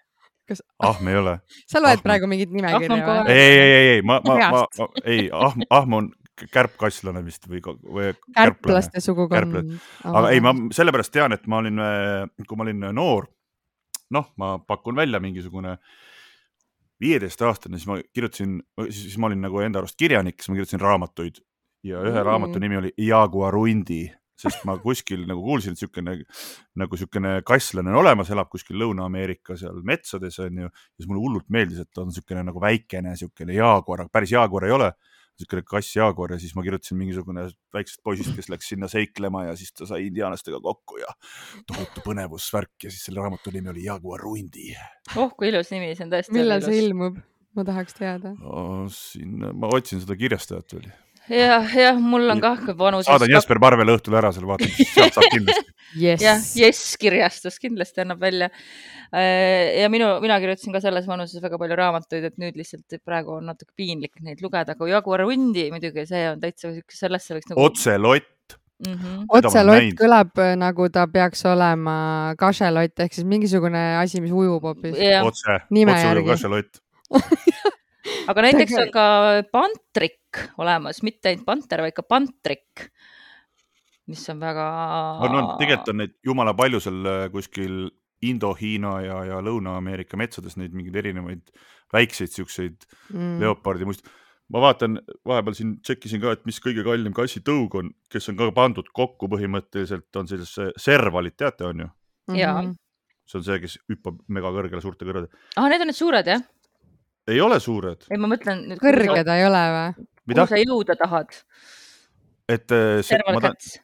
Kas- Ahm ei ole. sa loed Ahman. praegu mingit nimekirja või? ei, ei, ei, ei, ma, ma, ma ei, Ahm, Ahm on kärpkasslane vist või, või kärplaste sugukond. aga ei, ma sellepärast tean, et ma olin, kui ma olin noor, noh, ma pakun välja mingisugune viieteistaastane, siis ma kirjutasin, siis ma olin nagu enda arust kirjanik, siis ma kirjutasin raamatuid ja ühe Mm. raamatu nimi oli Jaguar Hundi, sest ma kuskil nagu kuulsin, et siukene nagu siukene kasslane on olemas, elab kuskil Lõuna-Ameerika seal metsades onju. ja siis mulle hullult meeldis, et ta on siukene nagu väikene siukene jaaguar, aga päris jaaguar ei ole siukene kass jaaguar ja siis ma kirjutasin mingisugune väiksest poisist, kes läks sinna seiklema ja siis ta sai indiaanlastega kokku ja tohutu põnevusvärk ja siis selle raamatu nimi oli Jaguar Hundi oh kui ilus nimi, see on tõesti millal see ilmub? ma tahaks teada. siin ma otsin seda kirjastajat veel. jah, jah, mul on kah vanuses. saadan Jesper Parvele õhtul ära seal, vaatan, sealt saab kindlasti. jah, jess. Kirjastus kindlasti annab välja. ja minu, mina kirjutasin ka selles vanuses väga palju raamatuid, et nüüd lihtsalt praegu on natuke piinlik neid lugeda, aga Jaguar Hundi muidugi see on täitsa siuke, sellesse võiks nagu. Otselott, mm. -hmm. Otselott kõlab äh, nagu ta peaks olema kašelott ehk siis mingisugune asi, mis ujub hoopis. jah, otse, Nime otse järgi. kašelott. aga näiteks on ka pantrik olemas, mitte ainult panter, vaid ka pantrik, mis on väga. on, on, tegelikult on neid jumala palju seal äh, kuskil Indo-Hiina ja, ja Lõuna-Ameerika metsades neid mingeid erinevaid väikseid siukseid mm.. leopardi must. ma vaatan vahepeal siin tšekkisin ka, et mis kõige kallim kassitõug on, kes on ka pandud kokku põhimõtteliselt on sellisesse servalit, teate, on ju? Jaa. Mhm. see on see, kes hüppab megakõrgele suurte kõrvade. ah, need on need suured jah? Ei ole suured, ei, ma mõtlen nüüd. kõrge ta ei ole või? mida kuhu, sa jõuda tahad? et äh, see, serval käts.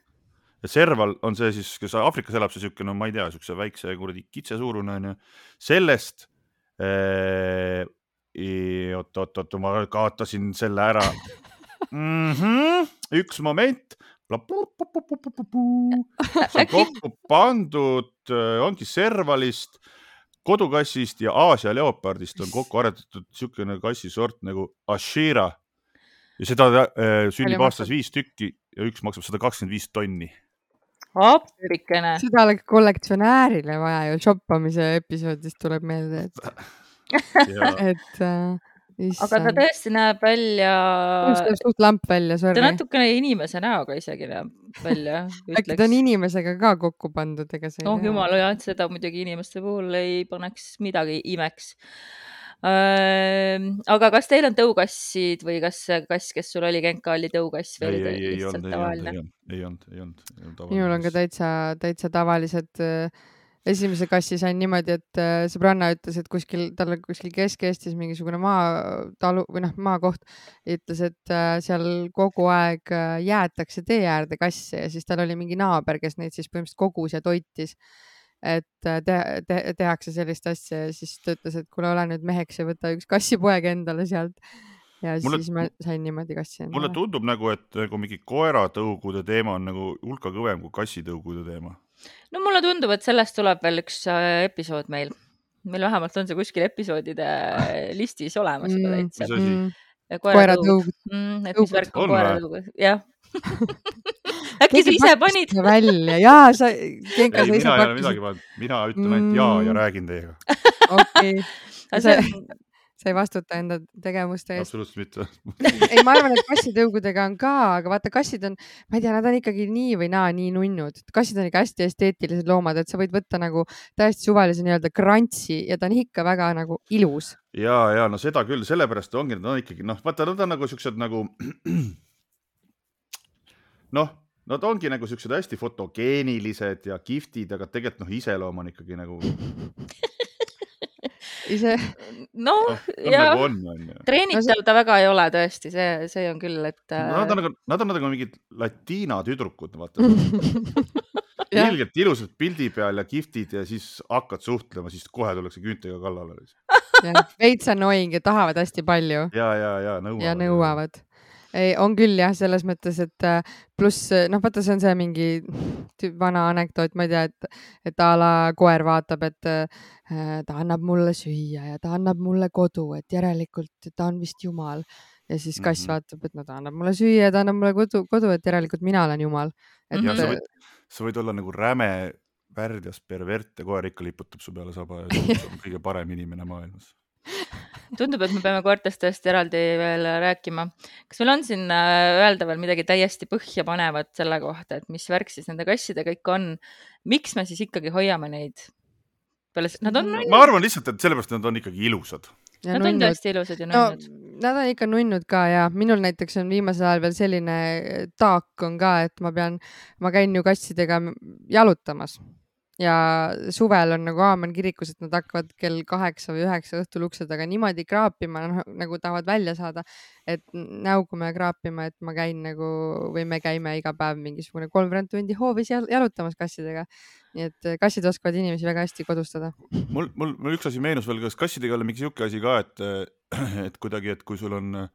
serval on see siis, kes Aafrikas elab, see siuke, no ma ei tea, siukse väikse kuradi kitse suurune onju. sellest äh,. oot-oot-oot, ma kaotasin selle ära mm. -hmm, üks moment. see on kokku pandud, ongi servalist, kodukassist ja Aasia leopardist on kokku aretatud siukene kassisort nagu Ashira. ja seda äh, sünnib aastas viis tükki ja üks maksab sada kakskümmend viis tonni. appikene. seda oleks kollektsionäärile vaja ju, shoppamise episoodist tuleb meelde, et, et äh, aga ta tõesti näeb välja, näeb suht lamp välja, ta sorry. natukene inimese näoga isegi näeb välja. äkki ta on inimesega ka kokku pandud, ega sa ei oh jumal, jah, et seda muidugi inimeste puhul ei paneks midagi imeks. aga kas teil on tõukassid või kas see kass, kes sul oli, Genka, oli tõukass või ei, oli ta lihtsalt tavaline? ei olnud, ei olnud, ei olnud. minul on ka täitsa, täitsa tavalised äh, esimese kassi sain niimoodi, et äh, sõbranna ütles, et kuskil, tal on kuskil Kesk-Eestis mingisugune maatalu või noh, maakoht, ütles, et äh, seal kogu aeg äh, jäetakse tee äärde kasse ja siis tal oli mingi naaber, kes neid siis põhimõtteliselt kogus ja toitis. et te, te, tehakse sellist asja ja siis ta ütles, et kuule, ole nüüd meheks ja võta üks kassipoeg endale sealt. ja Mulle- siis ma sain niimoodi kassi mulle endale. tundub nagu, et nagu mingi koeratõugude teema on nagu hulka kõvem kui kassitõugude teema. No mulle tundub, et sellest tuleb veel üks äh, episood meil. meil vähemalt on see kuskil episoodide listis olemas juba Mm. täitsa Mis asi? Ja koeratõug. mm,. et mis värk on On või? koeratõug, jah. äkki sa ise panid? välja ja sa, ei, mina ei ole midagi pannud, mina ütlen ainult jaa ja Mm. räägin teiega. okei, see- see on, sa ei vastuta enda tegevuste eest. absoluutselt mitte ei, ma arvan, et kassitõugudega on ka, aga vaata, kassid on, ma ei tea, nad on ikkagi nii või naa nii nunnud. kassid on ikka hästi esteetilised loomad, et sa võid võtta nagu täiesti suvalise nii-öelda krantsi ja ta on ikka väga nagu ilus. ja, ja no seda küll, sellepärast ongi, nad on ikkagi noh, vaata, nad on nagu siuksed nagu noh, nad ongi nagu siuksed hästi fotogeenilised ja kihvtid, aga tegelikult noh, iseloom on ikkagi nagu ise. noh, jah nagu, treenitav ta väga ei ole tõesti, see, see on küll, et no,. Nad on nagu, nad on nagu mingid latiina tüdrukud, vaata ilgelt ilusad pildi peal ja kihvtid ja siis hakkad suhtlema, siis kohe tullakse küüntega kallale. veits annoying ja tahavad hästi palju. ja, ja, ja nõuavad. ja nõuavad ei, on küll jah, selles mõttes, et äh, pluss noh, vaata, see on see mingi vana anekdoot, ma ei tea, et, et a la koer vaatab, et äh, ta annab mulle süüa ja ta annab mulle kodu, et järelikult ta on vist jumal. ja siis kass mm -hmm. vaatab, et no ta annab mulle süüa ja ta annab mulle kodu, kodu, et järelikult mina olen jumal. et. -hmm. Sa, võid, sa võid olla nagu räme värdjas pervert ja koer ikka liputab su peale saba ja see on kõige parem inimene maailmas tundub, et me peame koertest tõesti eraldi veel rääkima. kas meil on siin äh, öelda veel midagi täiesti põhjapanevat selle kohta, et mis värk siis nende kassidega ikka on? miks me siis ikkagi hoiame neid? peale, nad on. ma arvan lihtsalt, et sellepärast nad on ikkagi ilusad. Nad nunnud. on tõesti ilusad ja nunnud no,. Nad on ikka nunnud ka ja minul näiteks on viimasel ajal veel selline taak on ka, et ma pean, ma käin ju kassidega jalutamas ja suvel on nagu Aamen kirikus, et nad hakkavad kell kaheksa või üheksa õhtul ukse taga niimoodi kraapima, noh nagu tahavad välja saada, et näuguma ja kraapima, et ma käin nagu või me käime iga päev mingisugune kolmveerand tundi hoovis jalutamas kassidega. nii et kassid oskavad inimesi väga hästi kodustada. mul, mul, mul üks asi meenus veel, kas kassidega oli mingi sihuke asi ka, et, et kuidagi, et kui sul on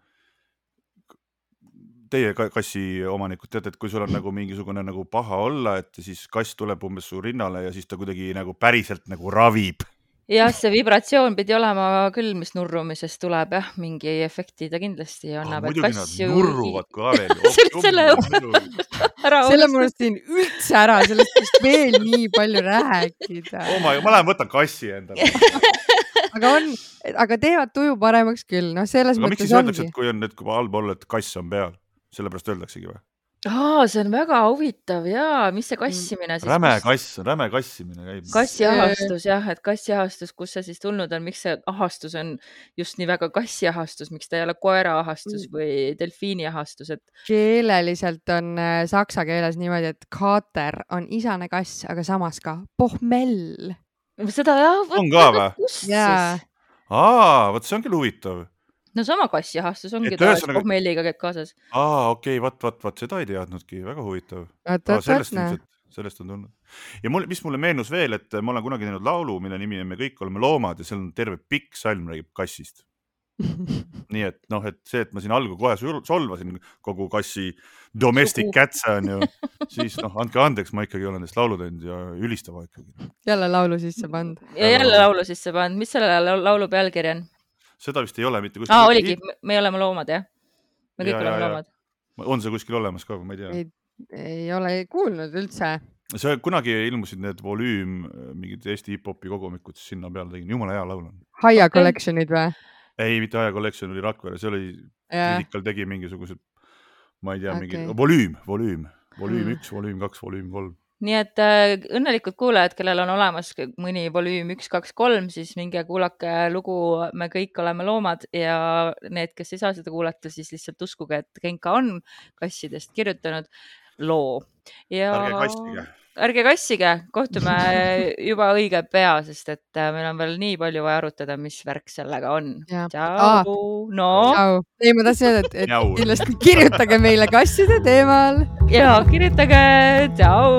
teie kassi omanikud teate, et kui sul on nagu mingisugune nagu paha olla, et siis kass tuleb umbes su rinnale ja siis ta kuidagi nagu päriselt nagu ravib. jah, see vibratsioon pidi olema küll, mis nurrumisest tuleb jah, mingi efekti ta kindlasti annab oh,. muidugi nad ju... nurruvad ka veel oh,. selle, selle ma unustasin üldse ära, sellest võiks veel nii palju rääkida. oh my, ma lähen võtan kassi endale aga on, aga teevad tuju paremaks küll, noh, selles aga mõttes ongi. miks siis öeldakse, et kui on, et kui halb olla, et kass on peal? Sellepärast öeldaksegi või? aa, see on väga huvitav ja mis see kassimine siis? räme kass, räme kassimine käib. kassiahastus jah, et kassiahastus, kust see siis tulnud on, miks see ahastus on just nii väga kassiahastus, miks ta ei ole koeraahastus mm. või delfiiniahastus, et. keeleliselt on äh, saksa keeles niimoodi, et kaater on isane kass, aga samas ka pohmell. seda jah. on ka või? aa, vot see on küll huvitav no sama kassiahastus ongi tavaliselt ühesõnaga... pohmelliga käib kaasas. aa, okei okay,, vot, vot, vot seda ei teadnudki, väga huvitav. sellest ilmselt, sellest on tulnud. ja mul, mis mulle meenus veel, et ma olen kunagi teinud laulu, mille nimi on Me kõik oleme loomad ja seal on terve pikk salm räägib kassist nii et noh, et see, et ma siin algul kohe solvasin kogu kassi domestic cat'e on ju, siis noh, andke andeks, ma ikkagi olen neist laulu teinud ja ülistava ikkagi. jälle laulu sisse pannud. ja jälle laulu sisse pannud, mis selle laulu pealkiri on? Seda vist ei ole mitte kuskil. aa, oligi, me oleme loomad, jah? me kõik ja, oleme ja, loomad. on see kuskil olemas ka, ma ei tea? ei ole kuulnud üldse. see kunagi ilmusid need volüüm, mingid Eesti hip-hopi kogumikud, siis sinna peale tegin, jumala hea laul on. Haia Collection'id või? ei, mitte Haia Collection oli Rakvere, see oli, Physical tegi mingisugused, ma ei tea okay., mingi volüüm, volüüm, volüüm mm. üks, volüüm kaks, volüüm kolm nii et äh, õnnelikud kuulajad, kellel on olemas mõni volüüm üks, kaks, kolm, siis minge kuulake lugu Me kõik oleme loomad ja need, kes ei saa seda kuulata, siis lihtsalt uskuge, et Genka on kassidest kirjutanud loo ja. ärge kassige ärge kassige, kohtume juba õige pea, sest et äh, meil on veel nii palju vaja arutada, mis värk sellega on. tšau, no. ei, ma tahtsin öelda, et, et kindlasti kirjutage meile kasside teemal. ja kirjutage, tšau.